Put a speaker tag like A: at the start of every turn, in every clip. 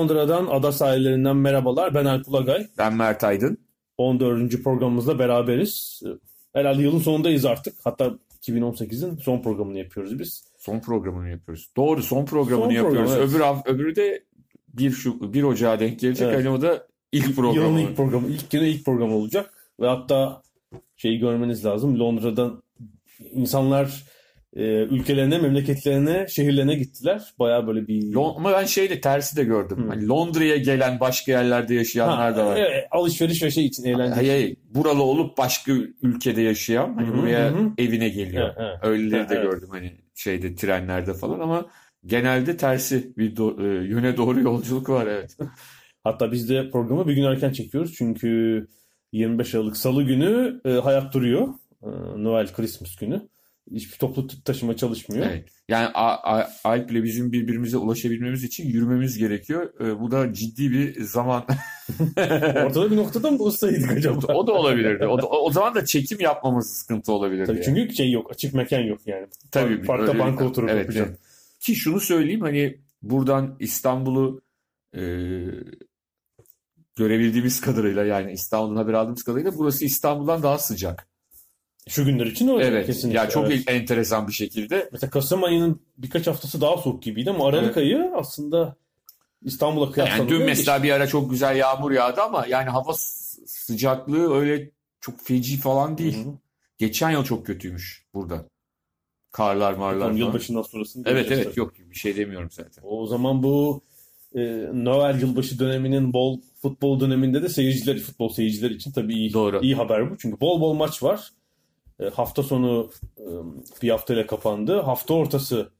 A: Londra'dan ada sahillerinden merhabalar. Ben Alp Ulagay.
B: Ben Mert Aydın.
A: 14. programımızda beraberiz. Herhalde yılın sonundayız artık. Hatta 2018'in son programını yapıyoruz biz.
B: Son programını yapıyoruz. Doğru son programını
A: Son
B: yapıyoruz.
A: program, evet.
B: Öbür haf- öbürü de 1 şu 1 Ocağı denk gelecek.
A: Evet.
B: Hani o da ilk programı.
A: Yılın ilk programı, ilk günü ilk program olacak. Ve hatta şeyi görmeniz lazım. Londra'dan insanlar e, ülkelerine, memleketlerine, şehirlerine gittiler. Baya böyle bir...
B: Lon- ama ben şey de tersi de gördüm. Hani Londra'ya gelen başka yerlerde yaşayanlar
A: Ha,
B: da var.
A: e, alışveriş ve şey için eğlence.
B: Hayır, hayır. buralı olup başka ülkede yaşayan hani
A: Hı hı,
B: buraya
A: hı
B: evine geliyor.
A: Evet, evet.
B: Öyleleri de
A: Evet.
B: gördüm hani şeyde trenlerde falan ama genelde tersi bir do- e, yöne doğru yolculuk var evet.
A: Hatta biz de programı bir gün erken çekiyoruz. Çünkü 25 Aralık Salı günü e, hayat duruyor. E, Noel, Christmas günü. Hiçbir toplu taşıma çalışmıyor.
B: Evet. Yani Alp'le bizim birbirimize ulaşabilmemiz için yürümemiz gerekiyor. Ee, bu da ciddi bir zaman.
A: Ortada bir noktada mı bulsaydık acaba?
B: O da olabilirdi. O, da- o zaman da çekim yapmamız sıkıntı olabilirdi.
A: Tabii
B: yani.
A: çünkü şey yok, açık mekan yok yani.
B: Tabii,
A: Parkta banka oturup
B: evet,
A: yapacaksın.
B: evet. Ki şunu söyleyeyim hani buradan İstanbul'u e, görebildiğimiz kadarıyla yani İstanbul'dan haber aldığımız kadarıyla burası İstanbul'dan daha sıcak.
A: Şu günler için öyle
B: Evet.
A: kesinlikle.
B: Yani çok
A: evet.
B: enteresan bir şekilde.
A: Mesela Kasım ayının birkaç haftası daha soğuk gibiydi ama Aralık
B: Evet.
A: ayı aslında İstanbul'a
B: Yani
A: kıyaslanınca
B: dün mesela bir ara çok güzel yağmur yağdı ama yani hava sıcaklığı öyle çok feci falan değil.
A: Hı hı.
B: Geçen yıl çok kötüymüş burada. Karlar marlar
A: Bakalım yılbaşından sonrasını
B: Evet evet
A: tabii.
B: yok bir şey demiyorum zaten.
A: O zaman bu e, Noel yılbaşı döneminin bol futbol döneminde de seyirciler, futbol seyirciler için tabii iyi,
B: Doğru.
A: iyi haber bu. Çünkü bol bol maç var. E, hafta sonu e, bir haftayla kapandı. Hafta ortası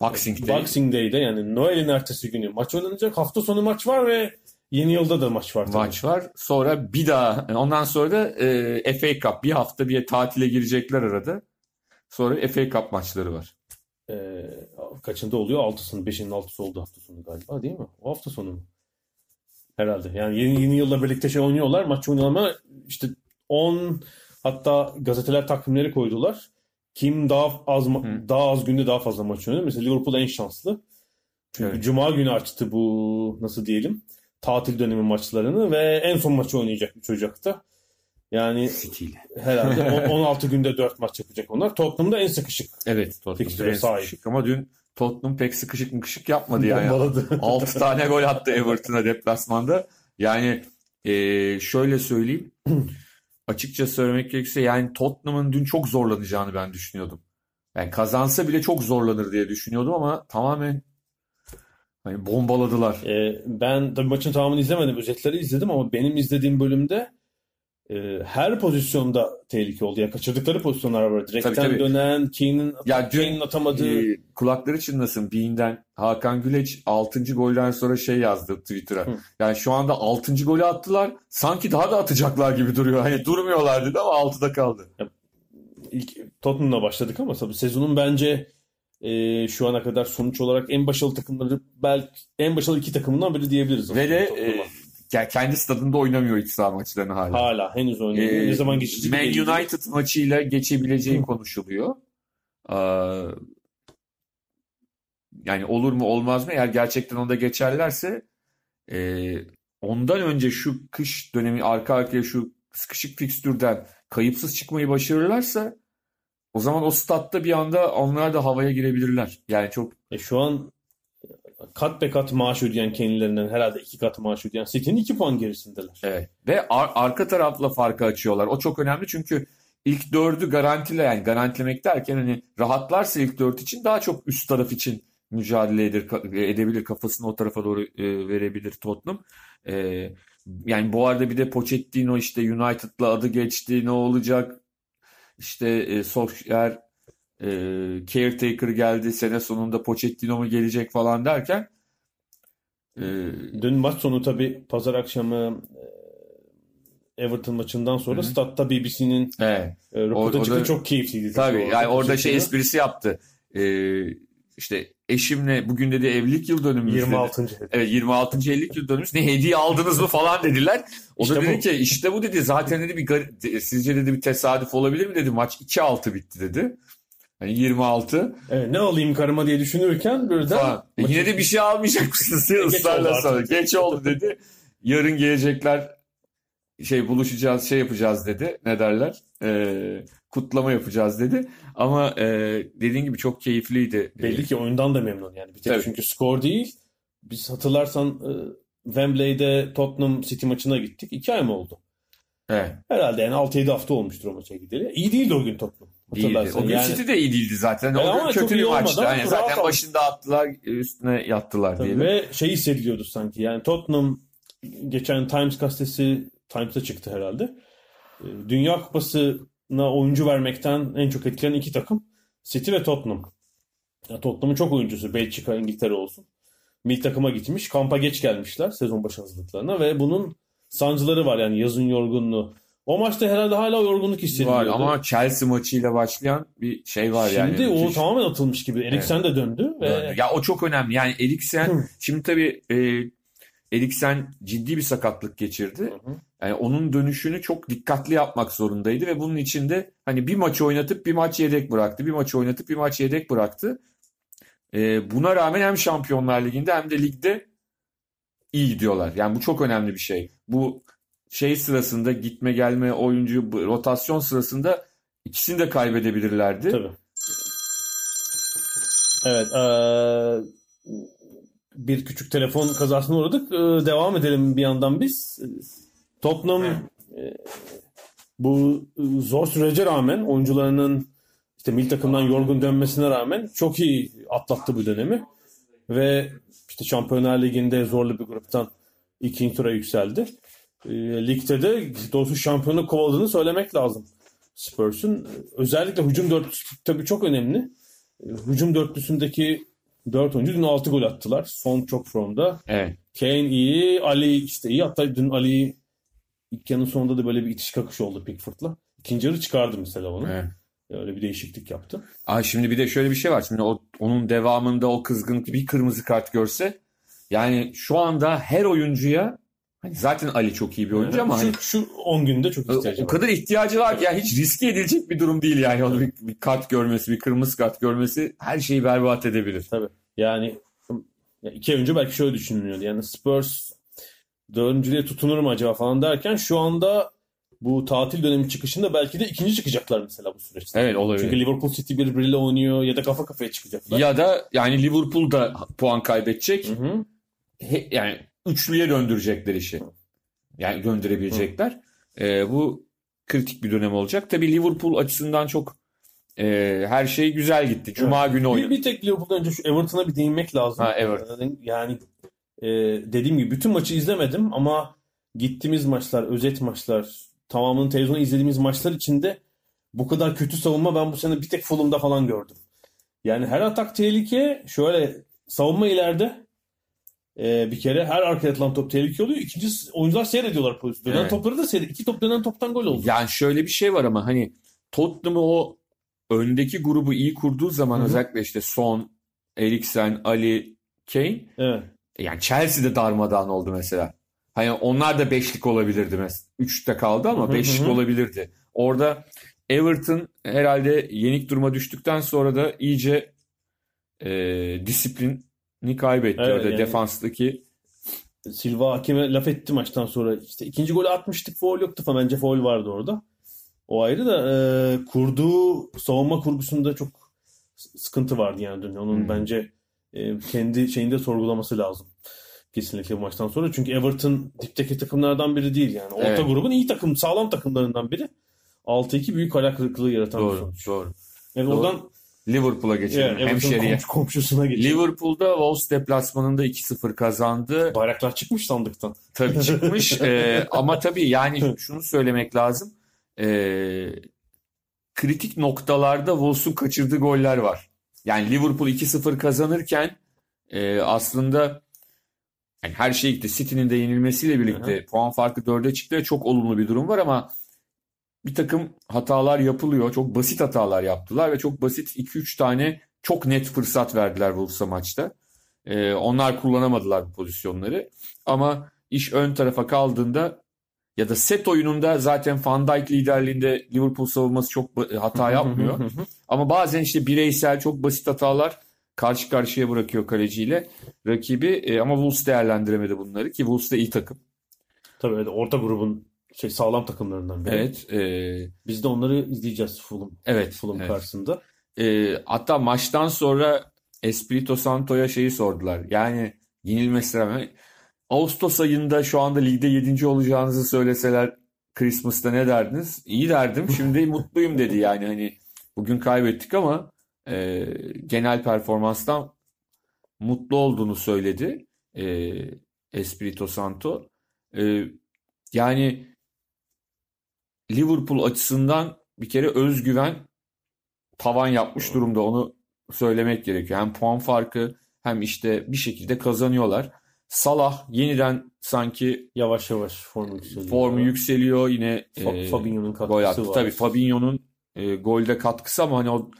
B: Boxing Day.
A: Boxing Day'de yani Noel'in ertesi günü maç oynanacak. Hafta sonu maç var ve yeni yılda da maç var tabii.
B: maç var. Sonra bir daha ondan sonra da e, FA Cup bir hafta bir tatile girecekler arada. Sonra FA Cup maçları var.
A: E, kaçında oluyor? Altısının, beşinin altısı oldu hafta sonu galiba değil mi? O hafta sonu mu? Herhalde. Yani yeni, yeni yılla birlikte şey oynuyorlar. Maç oynuyorlar ama işte 10 hatta gazeteler takvimleri koydular. Kim daha az
B: Hı.
A: daha az günde daha fazla maç oynuyor. Mesela Liverpool en şanslı. Çünkü
B: Evet.
A: Cuma günü açtı bu nasıl diyelim tatil dönemi maçlarını ve en son maçı oynayacak 3 Ocak'ta. Yani
B: City ile.
A: herhalde on- 16 günde 4 maç yapacak onlar. Tottenham'da en sıkışık.
B: Evet Tottenham
A: Fikstüre
B: en
A: sahip.
B: sıkışık ama dün Tottenham pek sıkışık mıkışık yapmadı yani.
A: Bombaladı.
B: 6 tane gol attı Everton'a deplasmanda. Yani e, şöyle söyleyeyim. Açıkça söylemek gerekirse yani Tottenham'ın dün çok zorlanacağını ben düşünüyordum. Yani kazansa bile çok zorlanır diye düşünüyordum ama tamamen hani bombaladılar.
A: Ee, ben tabii maçın tamamını izlemedim. Özetleri izledim ama benim izlediğim bölümde e, her pozisyonda tehlike oldu. Ya kaçırdıkları pozisyonlar var. Direkten
B: Tabii, tabii.
A: dönen, Kane'in
B: Ya
A: Kane'in atamadığı.
B: e, kulakları çınlasın Bean'den Hakan Güleç 6. golden sonra şey yazdı Twitter'a.
A: Hı.
B: Yani şu anda 6. golü attılar. Sanki daha da atacaklar gibi duruyor. Hani durmuyorlar dedi ama 6'da kaldı.
A: ilk Tottenham'la başladık ama tabii sezonun bence e, şu ana kadar sonuç olarak en başarılı takımları belki en başarılı iki takımından biri diyebiliriz.
B: Ve de e, kendi stadında oynamıyor iç saha maçlarını hala.
A: hala henüz oynuyor.
B: E,
A: ne zaman geçecek
B: Man. United maçıyla geçebileceği konuşuluyor. Aa, yani olur mu olmaz mı? Eğer gerçekten onda geçerlerse e, ondan önce şu kış dönemi arka arkaya şu sıkışık fikstürden kayıpsız çıkmayı başarırlarsa o zaman o statta bir anda onlar da havaya girebilirler. Yani çok
A: E, şu an kat be kat maaş ödeyen kendilerinden herhalde iki kat maaş ödeyen City'nin iki puan gerisindeler.
B: Evet. Ve ar- arka tarafla farkı açıyorlar. O çok önemli çünkü ilk dördü garantile yani garantilemek derken hani rahatlarsa ilk dört için daha çok üst taraf için mücadele eder, edebilir. Kafasını o tarafa doğru e, verebilir Tottenham. E, yani bu arada bir de Pochettino işte United'la adı geçti ne olacak işte e, Solskjaer e, caretaker geldi sene sonunda Pochettino mu gelecek falan derken e,
A: Dün maç sonu tabii pazar akşamı e, Everton maçından sonra
B: Hı
A: statta BBC'nin
B: evet,
A: e, röportajı
B: da-
A: Çok keyifliydi.
B: tabii yani orada şey esprisi yaptı E, işte eşimle bugün dedi evlilik yıl dönümümüz dedi.
A: 26.
B: Evet 26. evlilik yıl dönümümüz. Ne hediye aldınız mı falan dediler. O
A: İşte
B: da dedi
A: bu.
B: ki işte bu dedi. Zaten dedi bir gar- sizce dedi bir tesadüf olabilir mi dedi. Maç 2-6 bitti dedi. Hani 26
A: Evet, ne alayım karıma diye düşünürken birden
B: falan. E yine de bir şey almayacak mısınız ısrarla
A: oldu
B: sonra. Geç oldu dedi. Yarın gelecekler şey buluşacağız şey yapacağız dedi. Ne derler? Ee, kutlama yapacağız dedi. Ama e, dediğin gibi çok keyifliydi.
A: belli ki oyundan da memnun yani. Bir tek
B: Tabii.
A: çünkü skor değil. Biz hatırlarsan e, Wembley'de Tottenham City maçına gittik. İki ay mı oldu?
B: Evet.
A: Herhalde yani 6-7 hafta olmuştur o maça gideli. İyi değildi o gün Tottenham.
B: Değildi. O gün
A: yani,
B: City de iyi değildi zaten. O
A: E
B: gün kötü bir maçtı. Yani zaten
A: aldı.
B: başında attılar, üstüne yattılar
A: Tabii
B: diyelim.
A: Ve şey hissediliyordu sanki. Yani Tottenham geçen Times gazetesi Times'ta çıktı herhalde. E, Dünya Kupası'na oyuncu vermekten en çok etkilenen iki takım City ve Tottenham. Ya Tottenham'ın çok oyuncusu Belçika, İngiltere olsun. Milli takıma gitmiş. Kampa geç gelmişler sezon başı hazırlıklarına ve bunun sancıları var yani yazın yorgunluğu. O maçta herhalde hala yorgunluk
B: Var
A: hissediliyordu.
B: ama Chelsea maçıyla başlayan bir şey var yani.
A: Şimdi o
B: Müthiş.
A: tamamen atılmış gibi. Eriksen de döndü ve
B: Döndü. Ya o çok önemli. Yani Eriksen
A: Hı.
B: şimdi tabii e, Eriksen ciddi bir sakatlık geçirdi.
A: Hı hı.
B: Yani onun dönüşünü çok dikkatli yapmak zorundaydı ve bunun içinde hani bir maç oynatıp bir maç yedek bıraktı. Bir maç oynatıp bir maç yedek bıraktı. E, buna rağmen hem Şampiyonlar Ligi'nde hem de ligde iyi gidiyorlar. Yani bu çok önemli bir şey. Bu şey sırasında gitme gelme oyuncu rotasyon sırasında ikisini de kaybedebilirlerdi.
A: Tabii. Evet. eee, bir küçük telefon kazasına uğradık. Eee, devam edelim bir yandan biz. Tottenham eee, bu zor sürece rağmen oyuncularının işte milli takımdan yorgun dönmesine rağmen çok iyi atlattı bu dönemi. Ve işte Şampiyonlar Ligi'nde zorlu bir gruptan ikinci tura yükseldi. Eee, ligde de doğrusu şampiyonu kovaladığını söylemek lazım. Spurs'un özellikle hücum dörtlüsü tabii çok önemli. E, Hücum dörtlüsündeki dört oyuncu dün 6 gol attılar. Son çok formda.
B: Evet.
A: Kane iyi, Ali işte iyi. Hatta dün Ali ilk yarının sonunda da böyle bir itiş kakış oldu Pickford'la. İkinci yarı çıkardı mesela onu.
B: evet.
A: Öyle bir değişiklik yaptı.
B: Aa, şimdi bir de şöyle bir şey var. Şimdi o, onun devamında o kızgınlık bir kırmızı kart görse yani şu anda her oyuncuya hani zaten Ali çok iyi bir oyuncu ama hani
A: şu, şu 10 günde çok ihtiyacı
B: o
A: var.
B: kadar ihtiyacı var ki yani hiç riske edilecek bir durum değil yani. Onu bir, bir kart görmesi, bir kırmızı kart görmesi her şeyi berbat edebilir.
A: Tabii. Yani ya iki ay önce belki şöyle düşünülüyordu. Yani Spurs dördüncülüğe tutunur mu acaba falan derken şu anda bu tatil dönemi çıkışında belki de ikinci çıkacaklar mesela bu süreçte.
B: Evet olabilir.
A: Çünkü Liverpool City birbiriyle oynuyor ya da kafa kafaya çıkacaklar.
B: Ya da yani Liverpool da puan kaybedecek.
A: Hı hı.
B: He- yani üçlüye döndürecekler işi. Yani döndürebilecekler. Ee, bu kritik bir dönem olacak. Tabii Liverpool açısından çok e, her şey güzel gitti. Cuma günü
A: Bir,
B: oynadı.
A: bir tek Liverpool'dan önce şu Everton'a bir değinmek lazım.
B: Ha, Everton.
A: Yani e, dediğim gibi bütün maçı izlemedim ama gittiğimiz maçlar, özet maçlar, tamamını televizyonda izlediğimiz maçlar içinde bu kadar kötü savunma ben bu sene bir tek Fulham'da falan gördüm. Yani her atak tehlike şöyle savunma ileride e, bir kere her arkaya atılan top tehlike oluyor. İkincisi oyuncular seyrediyorlar pozisyonu. Dönen
B: Evet.
A: topları da seyrediyor. İki top dönen toptan gol oldu.
B: Yani şöyle bir şey var ama hani Tottenham'ı o öndeki grubu iyi kurduğu zaman
A: Hı hı.
B: özellikle işte Son, Eriksen, Ali, Kane
A: Evet.
B: yani Chelsea'de darmadağın oldu mesela. Hani onlar da beşlik olabilirdi mesela. Üçte kaldı ama
A: hı
B: beşlik olabilirdi. Orada Everton herhalde yenik duruma düştükten sonra da iyice e, disiplini kaybetti.
A: Evet,
B: Orada
A: yani-
B: defanstaki
A: Silva hakeme laf etti maçtan sonra. İşte ikinci golü atmıştık foul yoktu falan. Bence foul vardı orada. O ayrı da e, kurduğu savunma kurgusunda çok sıkıntı vardı yani dün. Onun
B: Hmm.
A: bence e, kendi şeyinde sorgulaması lazım. Kesinlikle bu maçtan sonra. Çünkü Everton dipteki takımlardan biri değil yani. Orta
B: Evet.
A: grubun iyi takım, sağlam takımlarından biri. 6-2 büyük hayal kırıklığı yaratan bir
B: doğru
A: sonuç.
B: doğru.
A: Yani
B: Doğru.
A: oradan
B: Liverpool'a geçelim.
A: Yani Everton
B: Hemşeriye.
A: komş- komşusuna geçelim.
B: Liverpool'da Wolves deplasmanında 2-0 kazandı.
A: Bayraklar çıkmış sandıktan.
B: Tabii çıkmış Ee, ama tabii yani şunu söylemek lazım. Ee, kritik noktalarda Wolves'un kaçırdığı goller var. Yani Liverpool 2-0 kazanırken e, aslında yani her şey gitti. City'nin de yenilmesiyle birlikte puan farkı 4'e çıktı çok olumlu bir durum var ama bir takım hatalar yapılıyor. Çok basit hatalar yaptılar ve çok basit 2-3 tane çok net fırsat verdiler Wolves'a maçta. Ee, onlar kullanamadılar bu pozisyonları. Ama iş ön tarafa kaldığında ya da set oyununda zaten Van Dijk liderliğinde Liverpool savunması çok hata yapmıyor. Ama bazen işte bireysel çok basit hatalar karşı karşıya bırakıyor kaleciyle rakibi. E, ama Wolves değerlendiremedi bunları ki Wolves da iyi takım.
A: Tabii orta grubun şey sağlam takımlarından biri.
B: Evet. e,
A: Biz de onları izleyeceğiz Fulham,
B: evet.
A: Fulham
B: evet.
A: karşısında.
B: E, hatta maçtan sonra Espirito Santo'ya şeyi sordular. Yani yenilmesine rağmen Ağustos ayında şu anda ligde 7. olacağınızı söyleseler Christmas'ta ne derdiniz? İyi derdim. Şimdi mutluyum dedi yani hani bugün kaybettik ama e, genel performanstan mutlu olduğunu söyledi e, Espirito Santo. E, yani Liverpool açısından bir kere özgüven tavan yapmış durumda onu söylemek gerekiyor. Hem puan farkı hem işte bir şekilde kazanıyorlar. Salah yeniden sanki
A: Yavaş yavaş formu yükseliyor.
B: formu yükseliyor yine
A: Fa-
B: e,
A: Fabinho'nun
B: gol
A: katkısı
B: attı.
A: var.
B: Tabii Fabinho'nun e, golde katkısı ama hani o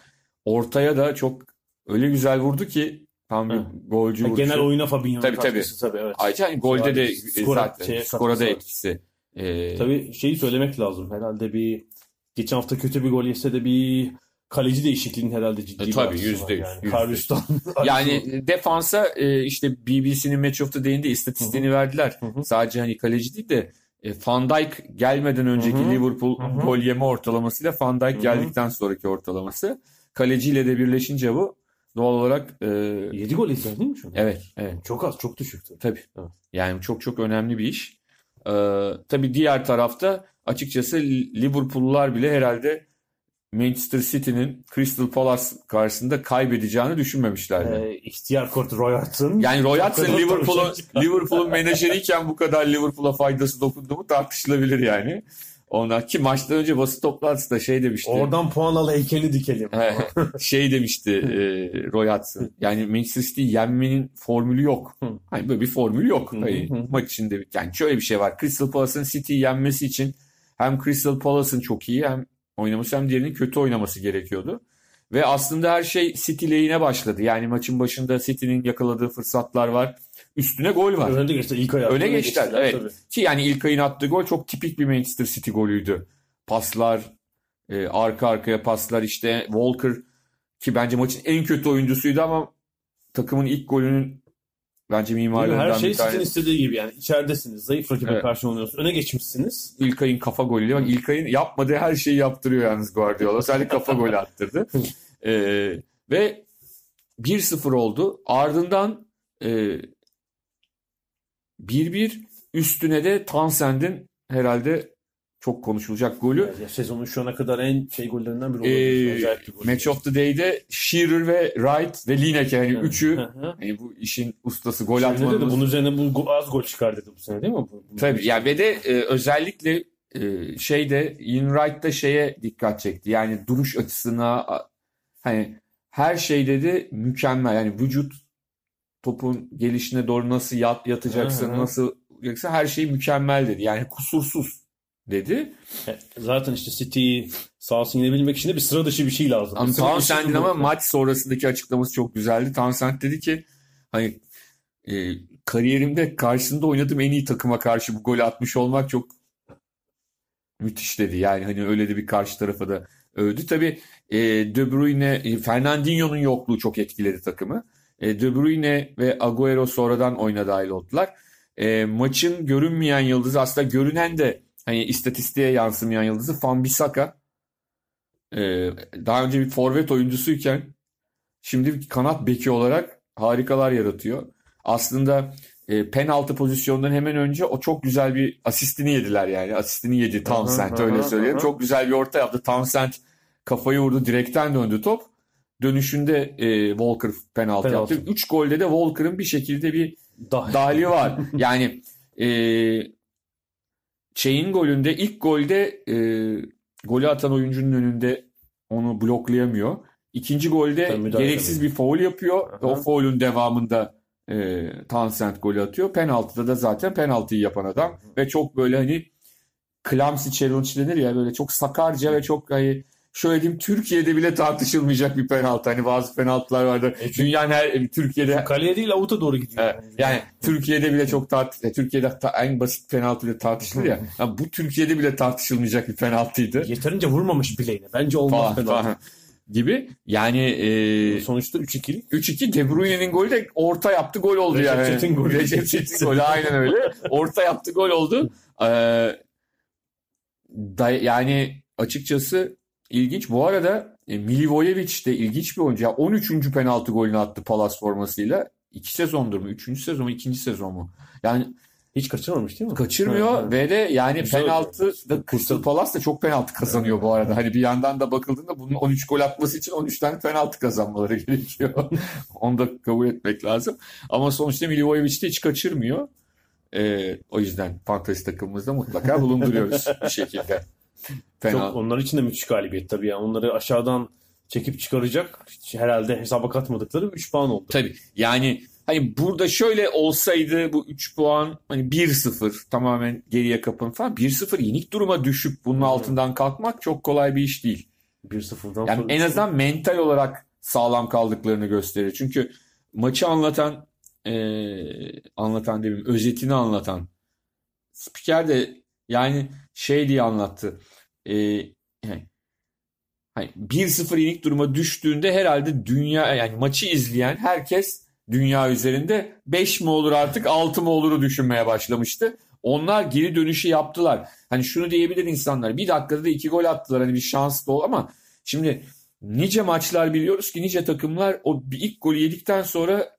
B: ortaya da çok öyle güzel vurdu ki tam bir golcü
A: Ha,
B: vuruşu.
A: genel oyuna Fabinho'nun
B: Tabii, tabii.
A: katkısı tabii evet.
B: Ayrıca hani golde de
A: Skora-
B: zaten
A: şeye
B: skora da etkisi. E,
A: Tabii şeyi söylemek lazım. Herhalde bir geçen hafta kötü bir gol yese de bir kaleci değişikliğinin herhalde ciddi
B: E,
A: bir
B: tabii, yüzde yüz,
A: yani. Karius'tan
B: Yani defansa e, işte BBC'nin Match of the Day'inde istatistiğini verdiler.
A: Hı hı.
B: Sadece hani kaleci değil de e, Van Dijk gelmeden önceki
A: Hı hı.
B: Liverpool
A: Hı hı.
B: gol yeme ortalamasıyla Van Dijk
A: hı.
B: geldikten sonraki ortalaması. Kaleciyle de birleşince bu doğal olarak e,
A: 7 gol izler değil mi şu an?
B: evet evet
A: Çok az, çok düşüktü.
B: tabii.
A: Evet.
B: Yani çok çok önemli bir iş. E, tabii diğer tarafta açıkçası Liverpool'lular bile herhalde Manchester City'nin Crystal Palace karşısında kaybedeceğini düşünmemişlerdi.
A: Ee, ihtiyar kort Roy Hodgson.
B: Yani Roy Hodgson Liverpool'un. Liverpool'un menajeriyken bu kadar Liverpool'a faydası dokundu mu tartışılabilir yani. Ondan ki maçtan önce basın toplantısında şey demişti.
A: Oradan puan al heykelini dikelim.
B: şey demişti e, Roy Hodgson. Yani Manchester City yenmenin formülü yok. Hani böyle bir formül yok. Hani maç içinde yani şöyle bir şey var. Crystal Palace'ın City'yi yenmesi için hem Crystal Palace'ın çok iyi hem oynaması hem diğerinin kötü oynaması gerekiyordu. Ve aslında her şey City lehine başladı. Yani maçın başında City'nin yakaladığı fırsatlar var. Üstüne gol var.
A: Öne geçti ilk ayağı.
B: Öne geçtiler, evet.
A: tabii.
B: Ki yani İlkay'ın attığı gol çok tipik bir Manchester City golüydü. Paslar, e, arka arkaya paslar işte Walker ki bence maçın en kötü oyuncusuydu ama takımın ilk golünün bence mimarlarından
A: Her şey
B: bir
A: sizin istediği gibi yani. İçeridesiniz. Zayıf rakibe
B: Evet.
A: karşı oynuyorsunuz. Öne geçmişsiniz.
B: İlkay'ın kafa golüyle bak İlkay'ın yapmadığı her şeyi yaptırıyor yalnız Guardiola. Sadece kafa golü attırdı. E, ve 1-0 oldu. Ardından e, 1-1 üstüne de Townsend'in herhalde çok konuşulacak golü.
A: Evet, ya sezonun şu ana kadar en şey gollerinden biri
B: Ee,
A: olabilir. Acayip bir gol.
B: Match of the Day'de Shearer ve Wright ve Lineker yani üçü yani bu işin ustası gol atmanın.
A: bunun üzerine bu az gol çıkar dedi bu sene değil mi? Bu- bu-
B: Tabii yani ve de e, özellikle e, şeyde Ian Wright da şeye dikkat çekti. Yani duruş açısına hani her şey dedi mükemmel. Yani vücut topun gelişine doğru nasıl yat, yatacaksın, nasıl yapacaksın her şey mükemmel dedi. Yani kusursuz dedi.
A: Evet, Zaten işte City'yi sahasını yenebilmek için de bir sıra dışı bir şey lazım.
B: Ama Townsend'in ama maç sonrasındaki açıklaması çok güzeldi. Townsend dedi ki hani e, kariyerimde karşısında oynadığım en iyi takıma karşı bu golü atmış olmak çok müthiş dedi. Yani hani öyle de bir karşı tarafa da övdü. Tabii e, De Bruyne, e, Fernandinho'nun yokluğu çok etkiledi takımı. E, De Bruyne ve Agüero sonradan oyuna dahil oldular. E, maçın görünmeyen yıldızı aslında görünen de hani istatistiğe yansımayan yıldızı Wan-Bissaka. Ee, daha önce bir forvet oyuncusuyken şimdi bir kanat beki olarak harikalar yaratıyor. Aslında e, penaltı pozisyonundan hemen önce o çok güzel bir asistini yediler yani. Asistini yedi Townsend öyle
A: aha.
B: Çok güzel bir orta yaptı. Townsend kafayı vurdu direkten döndü top. Dönüşünde e, Walker penaltı,
A: Penaltı.
B: yaptı. 3 golde de Walker'ın bir şekilde bir dahili var. Yani e, şeyin golünde ilk golde e, golü atan oyuncunun önünde onu bloklayamıyor. İkinci golde
A: Tabii
B: gereksiz bir foul yapıyor.
A: Aha.
B: O foul'ün devamında e, Townsend golü atıyor. Penaltıda da zaten penaltıyı yapan adam ve çok böyle hani clumsy challenge denir ya böyle çok sakarca ve çok hani şöyle diyeyim Türkiye'de bile tartışılmayacak bir penaltı. Hani bazı penaltılar vardır.
A: E
B: Dünyanın her Türkiye'de
A: Kaleye değil avuta doğru gidiyor.
B: Evet, yani Türkiye'de bile çok tart e, Türkiye'de ta- en basit penaltı bile tartışılır ya. Ya bu Türkiye'de bile tartışılmayacak bir penaltıydı.
A: Yeterince vurmamış bileğine. Bence olmaz
B: Falan,
A: penaltı.
B: falan gibi. Yani e,
A: Sonuçta 3-2'lik.
B: 3-2 De Bruyne'nin golü de orta yaptı gol oldu
A: Recep
B: yani.
A: Çetin golü.
B: Recep Çetin golü aynen öyle. Orta yaptı gol oldu. Ee, da, yani açıkçası ilginç. Bu arada e, Milivojevic de ilginç bir oyuncu. Ya 13. penaltı golünü attı Palas formasıyla. 2 sezondur mu? 3. sezon mu? 2. sezon mu? Yani
A: Hiç kaçırmamış değil mi?
B: kaçırmıyor
A: ha.
B: ve de yani
A: Güzel
B: penaltı da Crystal Palace da çok penaltı kazanıyor bu arada. Hani bir yandan da bakıldığında bunun 13 gol atması için 13 tane penaltı kazanmaları gerekiyor. Onu da kabul etmek lazım. Ama sonuçta Milivojevic de hiç kaçırmıyor. Ee, o yüzden fantasy takımımızda mutlaka bulunduruyoruz bir şekilde. Fena.
A: Çok, onlar için de müthiş galibiyet tabii. Yani onları aşağıdan çekip çıkaracak hiç herhalde hesaba katmadıkları 3 puan oldu.
B: Tabii yani hani burada şöyle olsaydı bu 3 puan hani 1-0 tamamen geriye kapın falan 1-0 yenik duruma düşüp bunun altından kalkmak çok kolay bir iş değil.
A: 1-0'dan
B: Yani
A: sonra
B: en azından mental olarak sağlam kaldıklarını gösterir. Çünkü maçı anlatan eee, anlatan demeyeyim özetini anlatan spiker de yani şey diye anlattı. Eee, yani, hani 1-0 yenik duruma düştüğünde herhalde dünya yani maçı izleyen herkes dünya üzerinde 5 mi olur artık 6 mı oluru düşünmeye başlamıştı. Onlar geri dönüşü yaptılar. Hani şunu diyebilir insanlar. Bir dakikada da iki gol attılar. Hani bir şans da ol ama şimdi nice maçlar biliyoruz ki nice takımlar o ilk golü yedikten sonra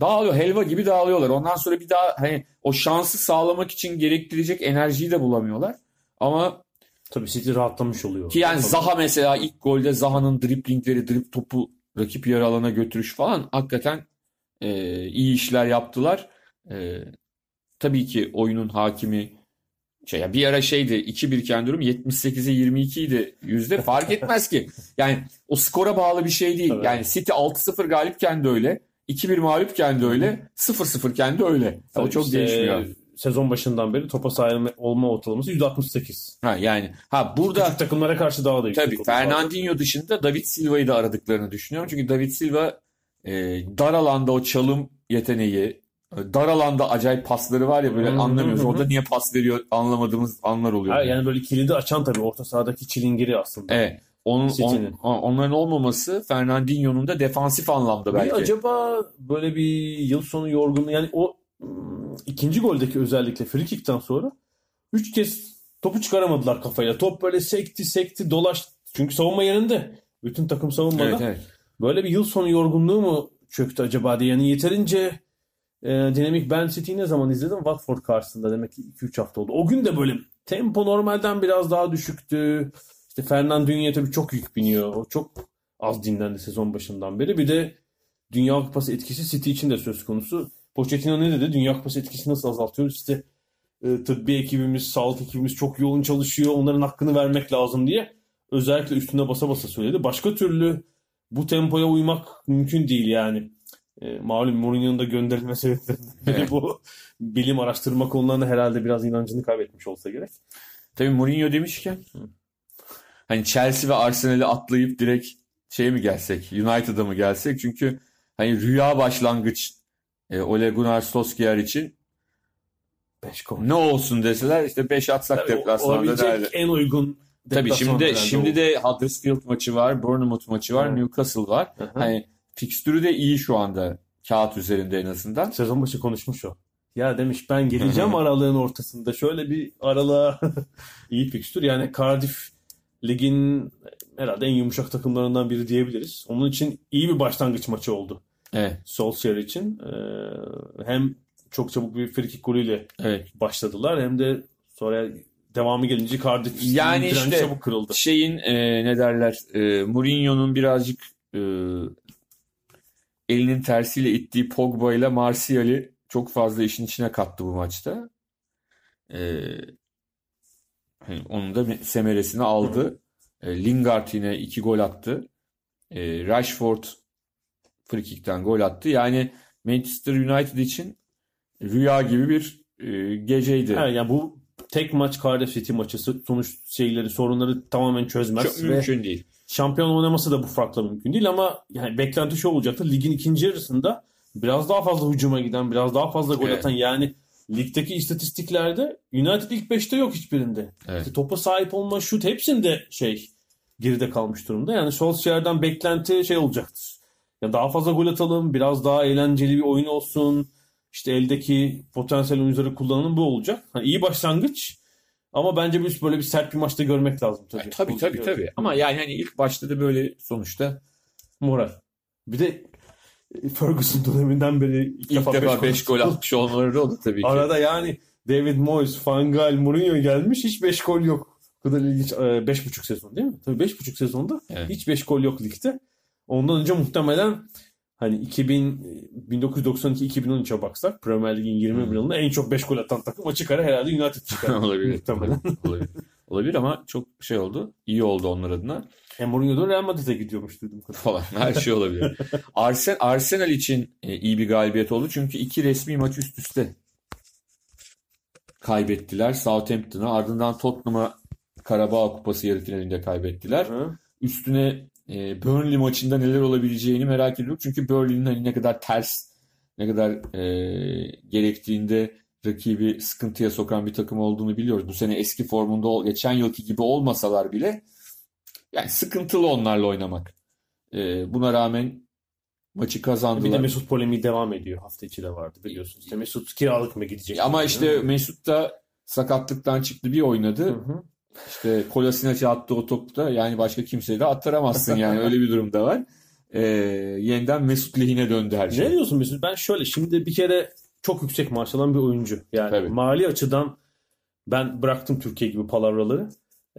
B: dağılıyor. Helva gibi dağılıyorlar. Ondan sonra bir daha hani o şansı sağlamak için gerektirecek enerjiyi de bulamıyorlar. Ama
A: tabii City rahatlamış oluyor.
B: ki yani
A: Tabii.
B: Zaha mesela ilk golde Zaha'nın driplingleri, drip topu rakip yarı alana götürüş falan hakikaten e, iyi işler yaptılar. E, tabii ki oyunun hakimi şey ya bir ara şeydi 2-1 iken durum 78'e 22 idi yüzde fark etmez ki. Yani o skora bağlı bir şey değil.
A: Tabii.
B: Yani City 6-0 galipken de öyle, 2-1 mağlupken de öyle, 0-0 iken de öyle. Ya o
A: Tabii
B: çok
A: işte
B: değişmiyor.
A: Sezon başından beri topa sahip olma ortalaması %68.
B: Ha yani ha burada
A: Küçük takımlara karşı daha da yüksek.
B: Tabii. Fernandinho dışında David Silva'yı da aradıklarını düşünüyorum. Çünkü David Silva e, dar alanda o çalım yeteneği, dar alanda acayip pasları var ya böyle
A: hı
B: anlamıyoruz.
A: hı.
B: Orada niye pas veriyor anlamadığımız anlar oluyor.
A: Ha, yani böyle kilidi açan tabii orta sahadaki çilingiri aslında.
B: Evet. Onun, on- onların olmaması Fernandinho'nun da defansif anlamda
A: Bir
B: belki.
A: acaba böyle bir yıl sonu yorgunluğu yani o ım, ikinci goldeki özellikle free kick'ten sonra üç kez topu çıkaramadılar kafayla. Top böyle sekti sekti dolaştı. Çünkü savunma yerinde. Bütün takım savunmada.
B: Evet, evet.
A: Böyle bir yıl sonu yorgunluğu mu çöktü acaba diye. Yani yeterince e, dinamik ben City'yi ne zaman izledim? Watford karşısında demek ki 2-3 hafta oldu. O gün de böyle tempo normalden biraz daha düşüktü. İşte Fernandinho tabii çok yük biniyor. O çok az dinlendi sezon başından beri. Bir de Dünya Kupası etkisi City için de söz konusu. Pochettino ne dedi? Dünya Kupası etkisini nasıl azaltıyoruz? İşte e, tıbbi ekibimiz, sağlık ekibimiz çok yoğun çalışıyor. Onların hakkını vermek lazım diye özellikle üstüne basa basa söyledi. Başka türlü bu tempoya uymak mümkün değil yani. E, malum Mourinho'nun da gönderilme sebeplerinden biri bu. Bilim araştırma konularına herhalde biraz inancını kaybetmiş olsa gerek.
B: Tabii Mourinho demişken hani Chelsea ve Arsenal'i atlayıp direkt şeye mi gelsek? United'a mı gelsek? Çünkü hani rüya başlangıç e, Ole Gunnar Solskjaer için
A: Beş gol.
B: ne olsun deseler işte 5 atsak
A: Tabii
B: deplasmanda derdi.
A: en uygun
B: Tabii şimdi de şimdi de Huddersfield maçı var, Bournemouth maçı var,
A: Evet.
B: Newcastle var.
A: Hı hı.
B: Hani fikstürü de iyi şu anda kağıt üzerinde en azından.
A: Sezon başı konuşmuş o. Ya demiş ben geleceğim aralığın ortasında. Şöyle bir aralığa iyi fikstür. Yani Cardiff ligin herhalde en yumuşak takımlarından biri diyebiliriz. Onun için iyi bir başlangıç maçı oldu.
B: Evet,
A: Solskjaer için. Ee, hem çok çabuk bir frikik golüyle
B: evet.
A: başladılar hem de sonra devamı gelince Cardiff
B: Yani işte
A: çabuk kırıldı.
B: Şeyin e, ne derler? E, Mourinho'nun birazcık e, elinin tersiyle ittiği Pogba ile Martial'i çok fazla işin içine kattı bu maçta. E, hani onun da semeresini aldı. E, Lingard yine iki gol attı. E, Rashford frikikten gol attı. Yani Manchester United için rüya gibi bir e, geceydi.
A: Evet, yani bu tek maç Cardiff City maçı sonuç şeyleri sorunları tamamen çözmez.
B: Çok mümkün değil.
A: Şampiyon oynaması da bu farkla mümkün değil ama yani beklenti şu olacaktır. Ligin ikinci yarısında biraz daha fazla hücuma giden, biraz daha fazla gol
B: Evet.
A: atan yani ligdeki istatistiklerde United ilk 5'te yok hiçbirinde.
B: Evet.
A: İşte topa sahip olma, şut hepsinde şey geride kalmış durumda. Yani Solskjaer'den beklenti şey olacaktır. Ya daha fazla gol atalım, biraz daha eğlenceli bir oyun olsun. İşte eldeki potansiyel oyuncuları kullanalım bu olacak. Ha, iyi başlangıç ama bence biz böyle bir sert bir maçta görmek lazım tabii.
B: E, tabii tabii tabii. Ama yani hani ilk başta da böyle sonuçta
A: Moral. Bir de Ferguson döneminden beri ilk,
B: ilk defa
A: beş
B: 5 gol atmış olmaları da oldu tabii ki.
A: Arada yani David Moyes, Van Gaal, Mourinho gelmiş hiç 5 gol yok. Bu kadar ilginç. 5,5 sezon değil mi? Tabii 5,5 sezonda
B: Evet.
A: hiç 5 gol yok ligde. Ondan önce muhtemelen hani 2000 1992-2013'e baksak Premier Lig'in 21
B: Hmm.
A: yılında en çok 5 gol atan takım açık ara herhalde United çıkar.
B: Olabilir.
A: Muhtemelen.
B: Olabilir. Olabilir ama çok şey oldu. İyi oldu onlar adına
A: E Mourinho da Real Madrid'e gidiyormuş duydum.
B: falan. Her şey olabilir. Arsen, Arsenal için e, iyi bir galibiyet oldu. Çünkü iki resmi maç üst üste kaybettiler. Southampton'a ardından Tottenham'a Karabağ Kupası yarı finalinde kaybettiler.
A: Hı.
B: Üstüne e, Burnley maçında neler olabileceğini merak ediyorum. Çünkü Burnley'nin hani ne kadar ters, ne kadar e, gerektiğinde rakibi sıkıntıya sokan bir takım olduğunu biliyoruz. Bu sene eski formunda ol- geçen yılki gibi olmasalar bile yani sıkıntılı onlarla oynamak. E, buna rağmen maçı
A: Bir de
B: kazandılar.
A: Mesut polemiği devam ediyor. Hafta içi de vardı biliyorsunuz. İşte Mesut kiralık mı gidecek?
B: Ama işte Mesut da sakatlıktan çıktı bir oynadı.
A: Hı hı.
B: İşte Kolasinac attı o topta yani başka kimseyi de attıramazsın yani öyle bir durum da var. Ee, yeniden Mesut lehine döndü her şey.
A: Ne diyorsun Mesut? Ben şöyle şimdi bir kere çok yüksek maaş alan bir oyuncu. Yani
B: Tabii.
A: mali açıdan ben bıraktım Türkiye gibi palavraları.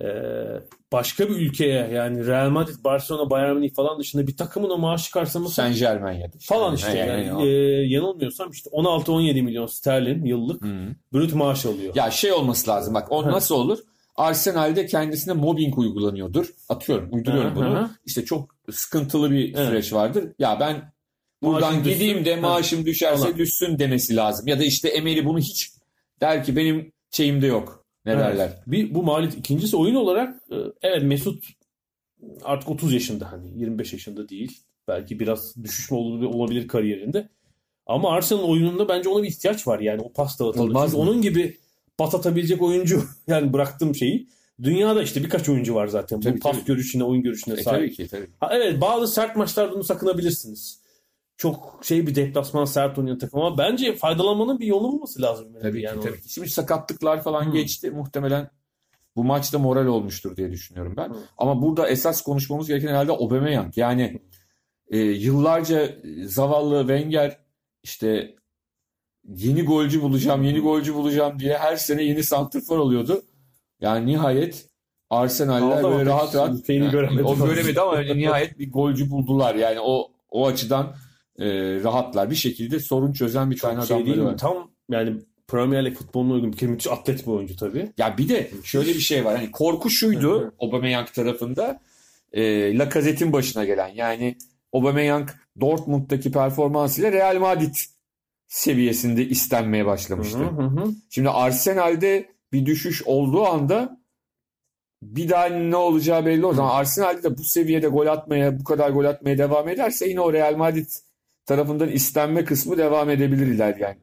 A: Ee, başka bir ülkeye yani Real Madrid, Barcelona, Bayern Münih falan dışında bir takımın o maaşı karşılaması
B: Saint Germain ya da işte.
A: falan işte.
B: Yani,
A: Yani,
B: yani
A: e, yanılmıyorsam işte 16-17 milyon sterlin yıllık
B: o. Hı.
A: brüt maaş alıyor.
B: Ya şey olması lazım bak o nasıl olur? Arsenal'de kendisine mobbing uygulanıyordur. Atıyorum, uyduruyorum
A: Hı,
B: bunu. İşte çok sıkıntılı bir
A: Evet.
B: süreç vardır. Ya ben buradan
A: Maaşım düşsün.
B: gideyim de
A: Hı.
B: maaşım düşerse
A: Falan.
B: düşsün demesi lazım. Ya da işte Emery bunu hiç der ki benim şeyimde yok. Ne
A: Evet.
B: derler?
A: Bir bu maliyet. İkincisi oyun olarak e, evet Mesut artık 30 yaşında hani 25 yaşında değil. Belki biraz düşüş mü olabilir kariyerinde. Ama Arsenal oyununda bence ona bir ihtiyaç var. Yani o pas
B: mı?
A: onun gibi pas atabilecek oyuncu yani bıraktığım şeyi. Dünyada işte birkaç oyuncu var zaten.
B: Tabii,
A: bu pas
B: tabii.
A: görüşüne, oyun görüşüne
B: E,
A: sahip.
B: tabii ki tabii.
A: Ha, evet bazı sert maçlarda bunu sakınabilirsiniz. Çok şey bir deplasman sert oynayan takım ama bence faydalanmanın bir yolu bulması lazım.
B: Tabii
A: yani
B: ki tabii ki. Şimdi sakatlıklar falan
A: Hı.
B: geçti. Muhtemelen bu maçta moral olmuştur diye düşünüyorum ben.
A: Hı.
B: Ama burada esas konuşmamız gereken herhalde Aubameyang. Yani e, yıllarca e, zavallı Wenger işte yeni golcü bulacağım, yeni golcü bulacağım diye her sene yeni santrfor oluyordu. Yani nihayet Arsenal'ler böyle rahat rahat Yani o göremedi ama nihayet bir golcü buldular. Yani o o açıdan e, rahatlar. Bir şekilde sorun çözen bir tane
A: şey değil
B: adamları
A: mi?
B: var.
A: Tam yani Premier Lig futboluna uygun bir kere müthiş atlet bir oyuncu tabii.
B: Ya bir de şöyle bir şey var. Hani korku şuydu Aubameyang tarafında. E, Lacazette'in başına gelen. Yani Aubameyang Dortmund'daki performansıyla Real Madrid seviyesinde istenmeye başlamıştı.
A: Hı hı hı.
B: Şimdi Arsenal'de bir düşüş olduğu anda bir daha ne olacağı belli o zaman. Arsenal'de de bu seviyede gol atmaya, bu kadar gol atmaya devam ederse yine o Real Madrid tarafından istenme kısmı devam edebilir ilerleyen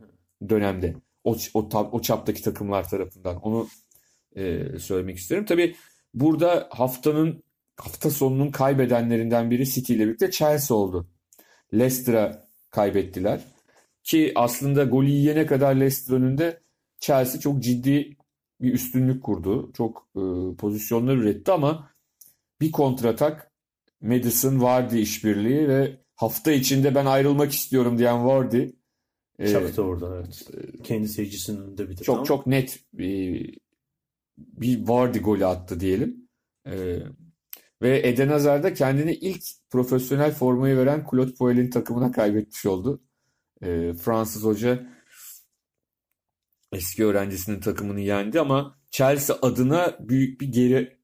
B: dönemde. O, o, o çaptaki takımlar tarafından. Onu e, söylemek isterim. Tabii burada haftanın hafta sonunun kaybedenlerinden biri City ile birlikte Chelsea oldu. Leicester'a kaybettiler. Ki aslında golü yiyene kadar Leicester önünde Chelsea çok ciddi bir üstünlük kurdu. Çok e, pozisyonlar üretti ama bir kontratak Madison Vardy işbirliği ve hafta içinde ben ayrılmak istiyorum diyen Vardy e,
A: Çaktı oradan evet. Kendi seyircisinin önünde bir de.
B: çok
A: tam.
B: çok net bir, bir Vardy golü attı diyelim. E, Ve Eden Hazard da kendini ilk profesyonel formayı veren Claude Puel'in takımına kaybetmiş oldu. E, Fransız hoca eski öğrencisinin takımını yendi ama Chelsea adına büyük bir geri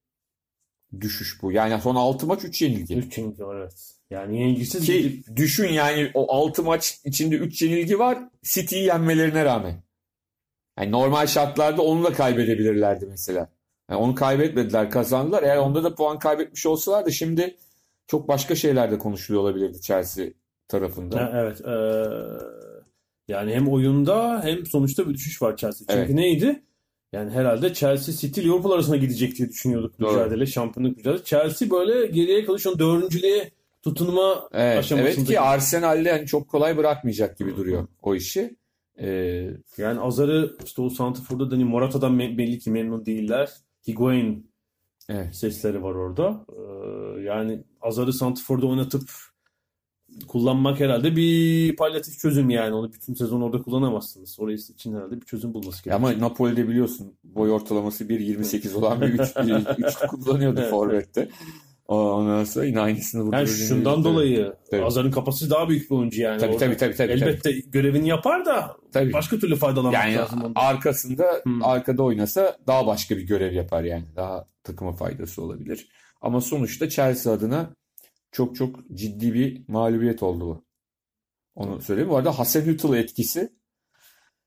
B: düşüş bu. Yani son 6 maç 3 yenilgi.
A: 3 yenilgi evet. Yani yenilgisiz
B: Ki
A: gidip
B: düşün yani o 6 maç içinde 3 yenilgi var City'yi yenmelerine rağmen. Yani normal şartlarda onu da kaybedebilirlerdi mesela. Yani onu kaybetmediler, kazandılar. Eğer onda da puan kaybetmiş olsalardı şimdi çok başka şeyler de konuşuluyor olabilirdi Chelsea tarafında.
A: Ha, evet. eee, yani hem oyunda hem sonuçta bir düşüş var Chelsea. Çünkü
B: Evet.
A: neydi? Yani herhalde Chelsea City Liverpool arasına gidecek diye düşünüyorduk
B: Doğru.
A: mücadele, şampiyonluk mücadelesi. Chelsea böyle geriye kalıyor. Şu an dördüncülüğe tutunma
B: Evet,
A: aşamasındaki.
B: evet ki Arsenal'de hani çok kolay bırakmayacak gibi duruyor o işi. Ee,
A: Yani Azar'ı işte o Santrfor'da da hani Morata'dan belli ki memnun değiller. Higuain
B: evet.
A: sesleri var orada. Ee, yani Azar'ı Santrfor'da oynatıp kullanmak herhalde bir palyatif çözüm yani. Onu bütün sezon orada kullanamazsınız. Orası için herhalde bir çözüm bulması gerekiyor.
B: Ama Napoli'de biliyorsun boy ortalaması 1.28 olan bir üç, üçlü kullanıyordu
A: Evet.
B: Forvet'te. Ondan sonra yine aynısını burada
A: Yani
B: da
A: şundan dolayı
B: Tabii.
A: Azar'ın kapasitesi daha büyük bir oyuncu yani.
B: Tabii
A: Orada
B: tabii tabii tabii. tabii.
A: Elbette görevini yapar da
B: Tabii.
A: başka türlü faydalanmak
B: Yani
A: lazım ondan.
B: arkasında
A: Hmm.
B: arkada oynasa daha başka bir görev yapar yani. Daha takıma faydası olabilir. Ama sonuçta Chelsea adına çok çok ciddi bir mağlubiyet oldu bu. Onu söyleyeyim. Bu arada Hasenhüttl etkisi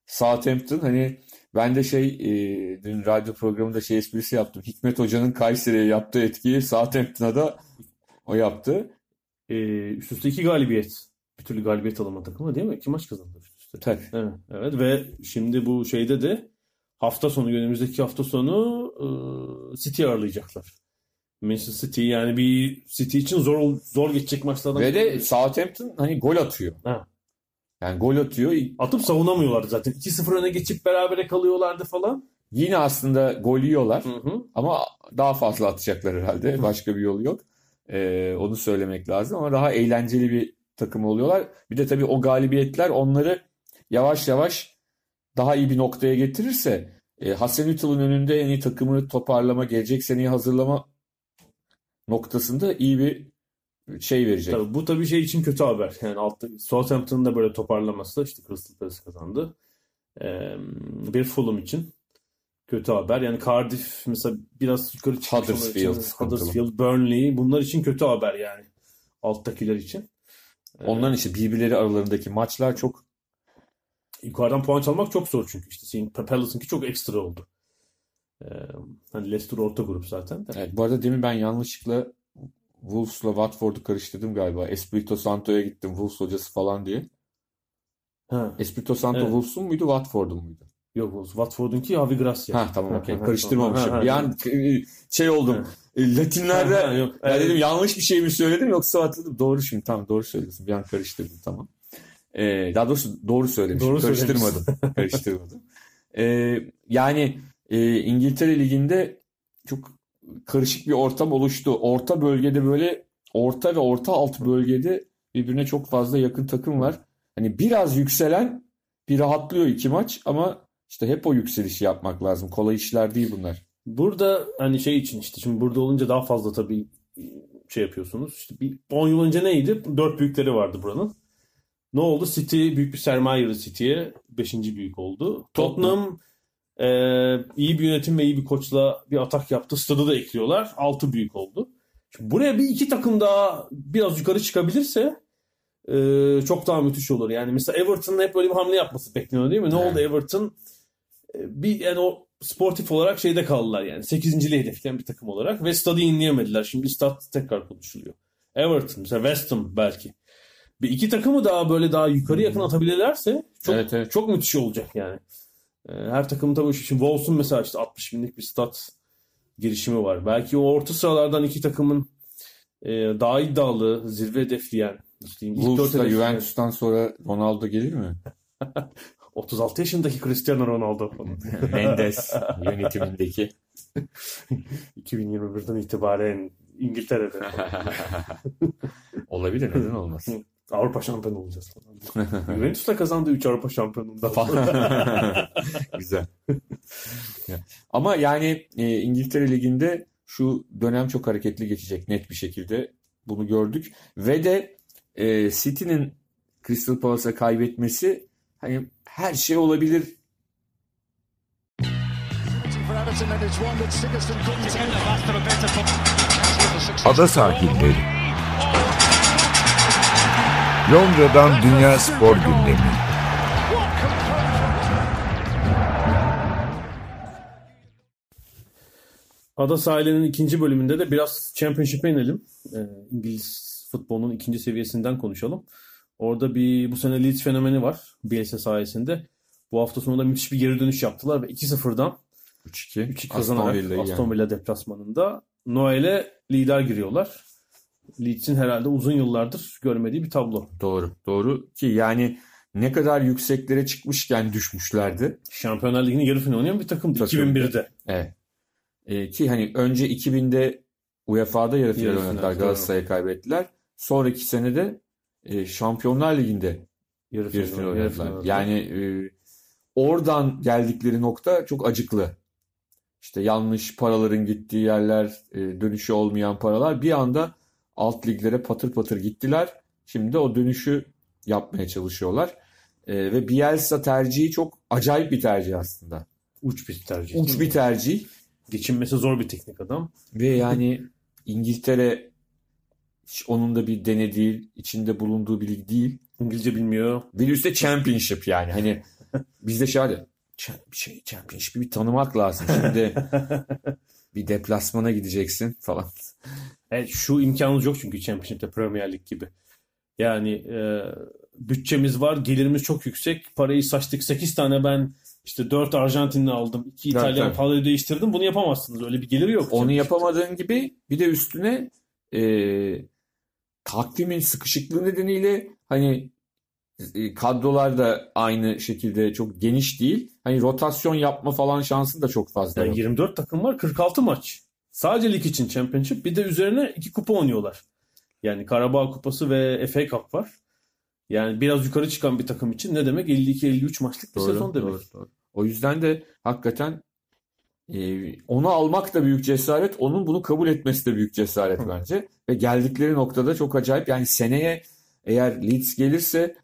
B: Southampton hani ben de şey e, dün radyo programında şey esprisi yaptım. Hikmet Hoca'nın Kayseri'ye yaptığı etkiyi Southampton'a da o yaptı.
A: Ee, üst üste iki galibiyet. Bir türlü galibiyet alamadı takımı değil mi? İki maç kazandı üst üste.
B: Tabii.
A: Evet, evet ve şimdi bu şeyde de hafta sonu önümüzdeki hafta sonu e, City ağırlayacaklar. Manchester City yani bir City için zor zor geçecek maçlardan
B: Ve de. Southampton hani gol atıyor.
A: Ha.
B: Yani gol atıyor.
A: atıp savunamıyorlardı zaten. 2-0 öne geçip berabere kalıyorlardı falan.
B: Yine aslında gol yiyorlar.
A: Hı hı.
B: Ama daha fazla atacaklar herhalde. Başka bir yolu yok. Ee, onu söylemek lazım ama daha eğlenceli bir takım oluyorlar. Bir de tabii o galibiyetler onları yavaş yavaş daha iyi bir noktaya getirirse e, Hasenhüttl'ün önünde en iyi takımı toparlama, gelecek seneyi hazırlama noktasında iyi bir şey verecek.
A: Tabii bu tabii şey için kötü haber. Yani altta Southampton'ın da böyle toparlaması işte Crystal Palace kazandı. Ee, bir Fulham için kötü haber. Yani Cardiff mesela biraz yukarı çıkmış onlar için.
B: Huddersfield.
A: Huddersfield, Burnley bunlar için kötü haber yani. Alttakiler için.
B: Onların işte birbirleri aralarındaki maçlar çok
A: Yukarıdan puan çalmak çok zor çünkü işte senin Palace'ınki çok ekstra oldu. Ee, hani Leicester orta grup zaten de.
B: Evet, bu arada demin ben yanlışlıkla Wolves'la Watford'u karıştırdım galiba. Espirito Santo'ya gittim Wolves hocası falan diye.
A: Ha,
B: Espirito Santo
A: Evet.
B: Wolves'un muydu Watford'un muydu?
A: yok o Watford'unki Javi Gracia.
B: Ha tamam okey. Karıştırmamışım.
A: ha, ha,
B: Bir an e, şey oldum. E, Latinlerde
A: Ha, ha, yok.
B: ya dedim yanlış bir şey mi söyledim yoksa hatırladım. Doğru şimdi tamam doğru söylüyorsun. Bir an karıştırdım tamam. Ee, daha doğrusu doğru söylemişim.
A: Doğru
B: Karıştırmadım. Karıştırmadım. Ee, yani e, İngiltere Ligi'nde çok karışık bir ortam oluştu. Orta bölgede böyle orta ve orta alt bölgede birbirine çok fazla yakın takım var. Hani biraz yükselen bir rahatlıyor iki maç ama işte hep o yükselişi yapmak lazım. Kolay işler değil bunlar.
A: Burada hani şey için işte şimdi burada olunca daha fazla tabii şey yapıyorsunuz. İşte bir 10 yıl önce neydi? Dört büyükleri vardı buranın. Ne oldu? City büyük bir sermaye City'ye. Beşinci büyük oldu. Tottenham e, iyi bir yönetim ve iyi bir koçla bir atak yaptı. Stadı da ekliyorlar. Altı büyük oldu. Şimdi buraya bir iki takım daha biraz yukarı çıkabilirse e, çok daha müthiş olur. Yani mesela Everton'ın hep böyle bir hamle yapması bekleniyor değil mi? Ne
B: Evet.
A: oldu Everton? E, bir yani o sportif olarak şeyde kaldılar yani. Sekizinciliği hedefleyen bir takım olarak ve stadı inleyemediler. Şimdi stat tekrar konuşuluyor. Everton mesela West Ham belki. Bir iki takımı daha böyle daha yukarı yakın atabilirlerse çok
B: Evet, evet.
A: çok müthiş olacak yani. E, her takım tabii şimdi Wolves'un mesela işte 60 binlik bir stat girişimi var. Belki o orta sıralardan iki takımın e, daha iddialı, zirve hedefleyen hedefleyen-
B: Juventus'tan sonra Ronaldo gelir mi?
A: 36 yaşındaki Cristiano Ronaldo falan.
B: Mendes yönetimindeki.
A: 2021'den itibaren İngiltere'de
B: Olabilir neden olmaz.
A: Avrupa şampiyonu olacağız falan. Juventus da kazandı 3 Avrupa şampiyonunda.
B: Güzel. Ama yani e, İngiltere Ligi'nde şu dönem çok hareketli geçecek net bir şekilde. Bunu gördük. Ve de e, City'nin Crystal Palace'a kaybetmesi hani her şey olabilir.
C: Ada sahilleri. Londra'dan Dünya Spor Gündemi.
A: Ada sahilinin ikinci bölümünde de biraz Championship'e inelim. Ee, İngiliz futbolunun ikinci seviyesinden konuşalım. Orada bir bu sene Leeds fenomeni var Bielsa sayesinde. Bu hafta sonunda müthiş bir geri dönüş yaptılar ve 2-0'dan
B: 3-2.
A: 3-2 kazanarak Aston
B: yani.
A: Villa deplasmanında Noel'e lider giriyorlar. Leeds'in herhalde uzun yıllardır görmediği bir tablo.
B: Doğru. Doğru ki yani ne kadar yükseklere çıkmışken düşmüşlerdi.
A: Şampiyonlar Ligi'nin yarı finali oynayan bir takımdı
B: Takım.
A: 2001'de.
B: Evet. E, ki hani önce 2000'de UEFA'da yarı final oynadılar. Galatasaray'a kaybettiler. Sonraki sene de e, Şampiyonlar Ligi'nde
A: Yarı final,
B: oynadılar. Yani e, oradan geldikleri nokta çok acıklı. İşte yanlış paraların gittiği yerler, e, dönüşü olmayan paralar bir anda alt liglere patır patır gittiler. Şimdi o dönüşü yapmaya çalışıyorlar. E, ve Bielsa tercihi çok acayip bir tercih aslında.
A: uç bir tercih.
B: Uç bir tercih.
A: Geçinmesi zor bir teknik adam.
B: Ve yani İngiltere onun da bir dene değil, içinde bulunduğu bir lig değil.
A: İngilizce bilmiyor.
B: Bir üstte championship yani. Hani bizde şöyle "Cha- bir şey championship'i bir tanımak lazım. Şimdi bir deplasmana gideceksin falan.
A: Evet, şu imkanımız yok çünkü Championship'te Premier Lig gibi. Yani e, bütçemiz var, gelirimiz çok yüksek. Parayı saçtık. 8 tane ben işte 4 Arjantinli aldım. 2
B: Tabii,
A: İtalyan kadroyu değiştirdim. Bunu yapamazsınız. Öyle bir geliri yok.
B: Onu yapamadığın gibi bir de üstüne e, takvimin sıkışıklığı nedeniyle hani e, kadrolar da aynı şekilde çok geniş değil. Hani rotasyon yapma falan şansın da çok fazla
A: Yani
B: yok.
A: 24 takım var, 46 maç. Sadece lig için Championship. Bir de üzerine iki kupa oynuyorlar. Yani Karabağ Kupası ve FA Cup var. Yani biraz yukarı çıkan bir takım için ne demek? 52-53 maçlık bir
B: Doğru,
A: sezon demek.
B: doğru, doğru. O yüzden de hakikaten e, onu almak da büyük cesaret, onun bunu kabul etmesi de büyük cesaret
A: Hı.
B: bence. Ve geldikleri noktada çok acayip. Yani seneye eğer Leeds gelirse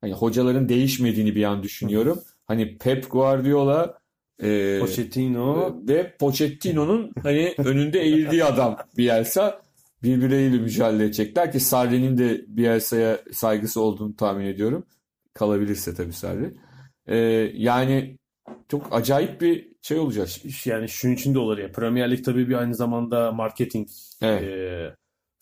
B: hani hocaların değişmediğini bir an düşünüyorum. Hani Pep Guardiola e,
A: Pochettino.
B: ve Pochettino'nun hani önünde eğildiği adam Bielsa birbirleriyle mücadele edecekler ki Sarri'nin de Bielsa'ya saygısı olduğunu tahmin ediyorum. Kalabilirse tabii Sarri. Ee, yani çok acayip bir şey olacak.
A: Yani şunun için de olur ya. Premier Lig tabii bir aynı zamanda marketing
B: Evet.
A: e,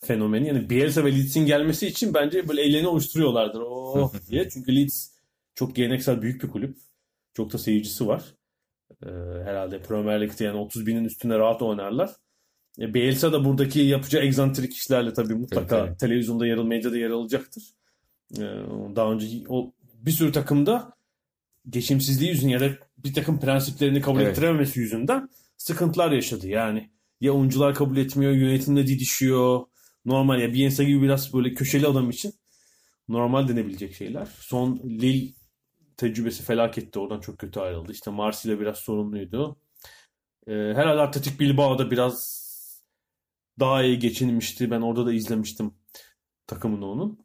A: fenomeni. Yani Bielsa ve Leeds'in gelmesi için bence böyle ellerini oluşturuyorlardır. Oh diye. Çünkü Leeds çok geleneksel büyük bir kulüp. Çok da seyircisi var. E, herhalde Premier Lig'de yani 30 binin üstünde rahat oynarlar. E, Bielsa da buradaki yapacağı egzantrik işlerle tabii mutlaka
B: Tabii, tabii.
A: televizyonda yer medyada yer alacaktır. E, daha önce o bir sürü takımda geçimsizliği yüzünden ya da bir takım prensiplerini kabul
B: Evet.
A: ettirememesi yüzünden sıkıntılar yaşadı. Yani ya oyuncular kabul etmiyor, yönetimle didişiyor. Normal ya Bielsa gibi biraz böyle köşeli adam için normal denebilecek şeyler. Son Lille tecrübesi felaketti. Oradan çok kötü ayrıldı. İşte Marsilya biraz sorunluydu. Ee, herhalde Atletik Bilbao'da biraz daha iyi geçinmişti. Ben orada da izlemiştim takımını onun.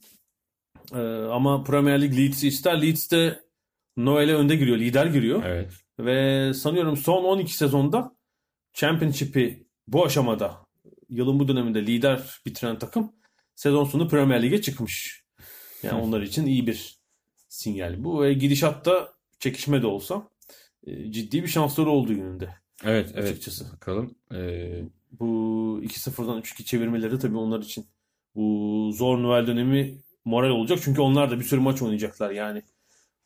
A: Ee, ama Premier Lig Leeds'i ister. Leeds de Noel'e önde giriyor. Lider giriyor.
B: Evet.
A: Ve sanıyorum son 12 sezonda Championship'i bu aşamada yılın bu döneminde lider bitiren takım sezon sonu Premier Lig'e çıkmış. Yani onlar için iyi bir sinyal bu. Ve gidişatta çekişme de olsa e, ciddi bir şansları olduğu yönünde
B: Evet, evet.
A: açıkçası.
B: Bakalım. Ee,
A: Bu 2-0'dan 3-2 çevirmeleri tabii onlar için bu zor Noel dönemi moral olacak. Çünkü onlar da bir sürü maç oynayacaklar yani.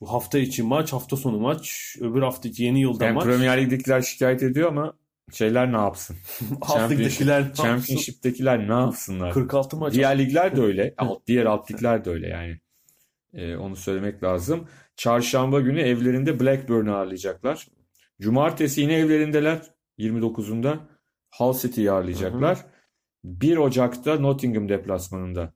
A: Bu hafta içi maç, hafta sonu maç, öbür hafta içi yeni yılda
B: yani
A: maç.
B: Premier Lig'dekiler şikayet ediyor ama şeyler ne yapsın?
A: Alt ligdekiler
B: Championship'tekiler ne yapsınlar?
A: 46 maç.
B: Diğer ligler de öyle. Diğer alt ligler de öyle yani. Ee, onu söylemek lazım. Çarşamba günü evlerinde Blackburn'u ağırlayacaklar. Cumartesi yine evlerindeler. 29'unda Hull City'yi ağırlayacaklar. 1 Ocak'ta Nottingham deplasmanındalar.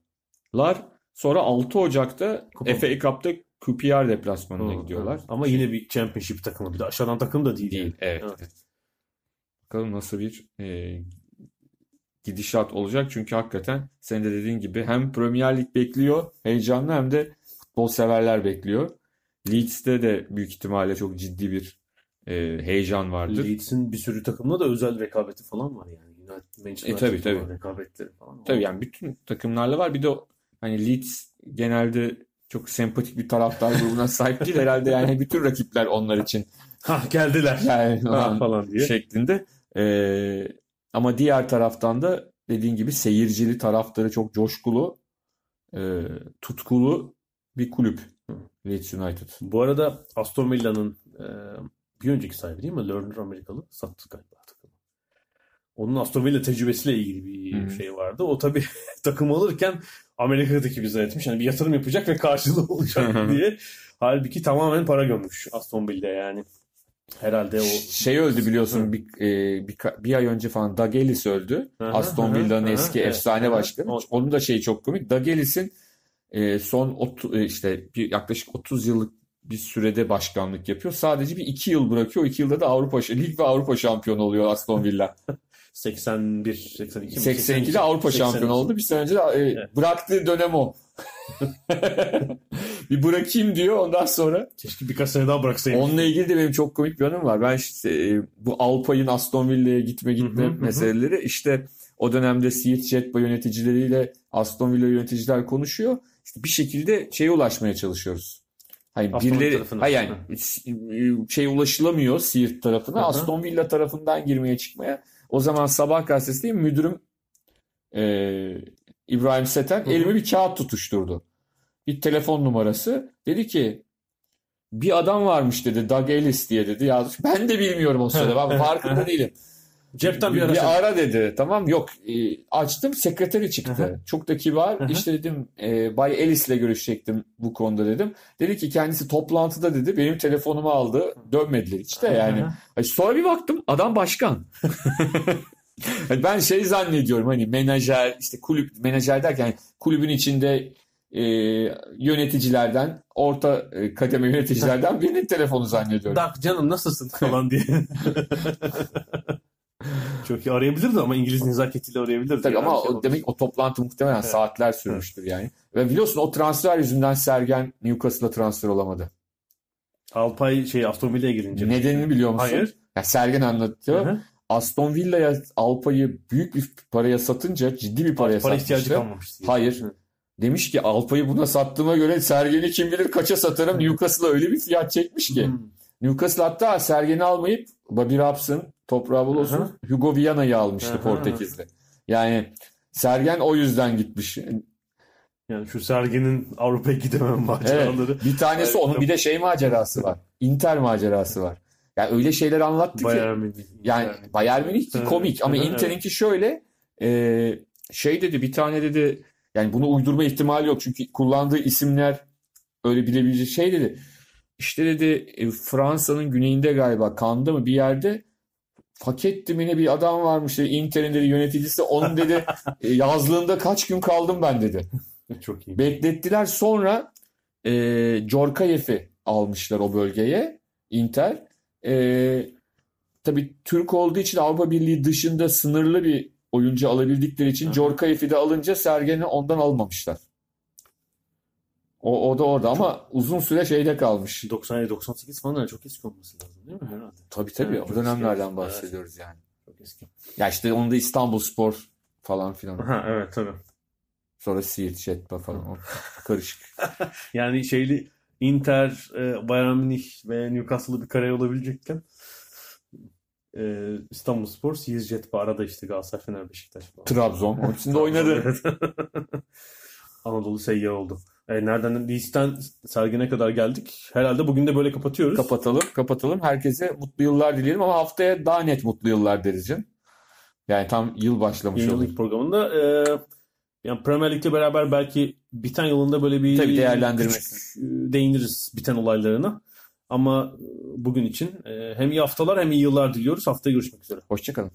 B: Sonra 6 Ocak'ta
A: Kupa.
B: FA Cup'ta QPR deplasmanına
A: Hı,
B: gidiyorlar.
A: hı. Ama yine bir championship takımı. Bir de aşağıdan takım da değil.
B: Değil.
A: yani.
B: Evet.
A: Evet.
B: evet. Bakalım nasıl bir e, gidişat olacak. Çünkü hakikaten senin de dediğin gibi hem Premier Lig bekliyor heyecanlı hem de futbol severler bekliyor. Leeds'te de büyük ihtimalle çok ciddi bir e, heyecan vardır.
A: Leeds'in bir sürü takımda da özel rekabeti falan var yani. United, Manchester
B: E, tabii, tabii.
A: rekabetleri falan var.
B: Tabii yani bütün takımlarla var. Bir de hani Leeds genelde çok sempatik bir taraftar grubuna sahip değil. Herhalde yani bütün rakipler onlar için
A: Ha geldiler.
B: yani
A: Ha, falan diye.
B: şeklinde. Ee, ama diğer taraftan da dediğin gibi seyircili taraftarı çok coşkulu, e, tutkulu bir kulüp Leeds United.
A: Bu arada Aston Villa'nın e, bir önceki sahibi değil mi? Lerner Amerikalı sattı galiba takımı. Onun Aston Villa tecrübesiyle ilgili bir
B: hı.
A: şey vardı. O tabii takım alırken Amerika'daki bir zannetmiş. Yani bir yatırım yapacak ve karşılığı olacak diye. Halbuki tamamen para gömmüş Aston Villa yani. Herhalde o
B: Şey öldü biliyorsun bir, e, bir, bir ay önce falan Doug Ellis öldü. Aston Villa'nın eski efsane başkanı. Onun da şeyi çok komik. Doug Ellis'in e, son e, işte bir, yaklaşık 30 yıllık bir sürede başkanlık yapıyor. Sadece bir iki yıl bırakıyor. O iki yılda da Avrupa Lig ve Avrupa şampiyonu oluyor Aston Villa.
A: 81, 82 mi?
B: 82'de Avrupa
A: 82.
B: şampiyonu oldu. Bir sene önce de e,
A: Evet.
B: bıraktığı dönem o. bir bırakayım diyor ondan sonra.
A: Keşke birkaç sene daha bıraksaymış.
B: Onunla ilgili de benim çok komik bir anım var. Ben işte e, bu Alpay'ın Aston Villa'ya gitme gitme
A: Hı hı, hı hı.
B: meseleleri işte o dönemde Siirt Jetba yöneticileriyle Aston Villa yöneticiler konuşuyor. İşte bir şekilde şeye ulaşmaya çalışıyoruz. Hani
A: Aston
B: birileri hayır yani şey ulaşılamıyor Siirt tarafına.
A: Hı hı.
B: Aston Villa tarafından girmeye çıkmaya. O zaman Sabah gazetesinde müdürüm e, İbrahim Seten
A: Hı hı.
B: elime bir kağıt tutuşturdu. Bir telefon numarası. Dedi ki bir adam varmış dedi Doug Ellis diye dedi yazmış. Ben de bilmiyorum o sırada. Ben farkında değilim.
A: Cepten bir
B: Bir,
A: ara.
B: ara dedi. Tamam yok e, açtım sekreteri çıktı.
A: Hı hı.
B: Çok da kibar.
A: Hı hı.
B: İşte dedim e, Bay Ellis'le görüşecektim bu konuda dedim. Dedi ki kendisi toplantıda dedi benim telefonumu aldı. Dönmediler işte yani. Ay, Sonra bir baktım adam başkan. Ben şey zannediyorum hani menajer işte kulüp menajer derken hani kulübün içinde e, yöneticilerden orta e, kademe yöneticilerden birinin telefonu zannediyorum.
A: Dak canım nasılsın falan diye. Çok iyi arayabilirdi ama İngiliz nezaketiyle arayabilirdi.
B: Tabii
A: Yani
B: ama
A: şey
B: demek o toplantı muhtemelen
A: Evet.
B: saatler sürmüştür yani. Ve biliyorsun o transfer yüzünden Sergen Newcastle'a transfer olamadı.
A: Alpay şey Aston Villa'ya girince.
B: Nedenini biliyor musun?
A: Hayır.
B: Ya Sergen anlatıyor.
A: Hı hı.
B: Aston Villa'ya Alpay'ı büyük bir paraya satınca ciddi bir paraya
A: Para ihtiyacı
B: satmıştı.
A: kalmamıştı.
B: Hayır.
A: Hı.
B: Demiş ki Alpay'ı buna sattığıma göre Sergen'i kim bilir kaça satarım. Newcastle'a öyle bir fiyat çekmiş ki.
A: Hmm.
B: Newcastle hatta Sergen'i almayıp Bobby Robson, toprağı bol olsun, Hugo Viana'yı almıştı
A: hı.
B: Portekiz'de. Yani Sergen o yüzden gitmiş.
A: Yani şu Sergen'in Avrupa'ya gidemem
B: Evet.
A: maceraları.
B: Bir tanesi
A: Evet.
B: onun bir de şey macerası var. Inter macerası var. Yani öyle şeyler anlattı ki.
A: Bayern Münih.
B: Yani Bayern Münih ki
A: Evet.
B: komik ama
A: Evet.
B: Inter'inki şöyle e, şey dedi bir tane dedi yani bunu uydurma ihtimali yok çünkü kullandığı isimler öyle bilebilecek şey dedi. İşte dedi e, Fransa'nın güneyinde galiba Kanda mı bir yerde Faketti mi ne bir adam varmış dedi. Inter'in dedi yöneticisi onun dedi e, yazlığında kaç gün kaldım ben dedi.
A: Çok iyi.
B: Beklettiler sonra e, Djorkaeff'i almışlar o bölgeye Inter. E, tabii Türk olduğu için Avrupa Birliği dışında sınırlı bir oyuncu alabildikleri için. Djorkaeff'i de alınca Sergen'i ondan almamışlar. O, o da orada ama uzun süre şeyde kalmış.
A: 97-98 falan yani çok eski olması lazım değil mi herhalde?
B: Tabii tabii
A: Evet,
B: o
A: çok
B: dönemlerden bahsediyoruz yani.
A: Çok eski.
B: Ya işte onda İstanbul Spor falan filan.
A: Ha evet tabii.
B: Sonra Siirt, Jetpa falan. O karışık.
A: Yani şeyli Inter, e, Bayern Münih ve Newcastle'lı bir kariyer olabilecekken e, İstanbulspor, Siirt Jetpa arada işte Galatasaray, Fener, Beşiktaş falan.
B: Trabzon. Onun içinde oynadı.
A: Anadolu seyyahı oldu. E, nereden Leeds'ten Sergen'e kadar geldik. Herhalde bugün de böyle kapatıyoruz.
B: Kapatalım, kapatalım. Herkese mutlu yıllar dileyelim ama haftaya daha net mutlu yıllar deriz. Yani tam yıl başlamış
A: Yeni
B: olur.
A: Programında e, yani Premier Lig'le beraber belki biten yılında böyle bir
B: Tabii değerlendirmesi.
A: e, değiniriz biten olaylarına. Ama bugün için e, hem iyi haftalar hem iyi yıllar diliyoruz. Haftaya görüşmek üzere.
B: Hoşçakalın.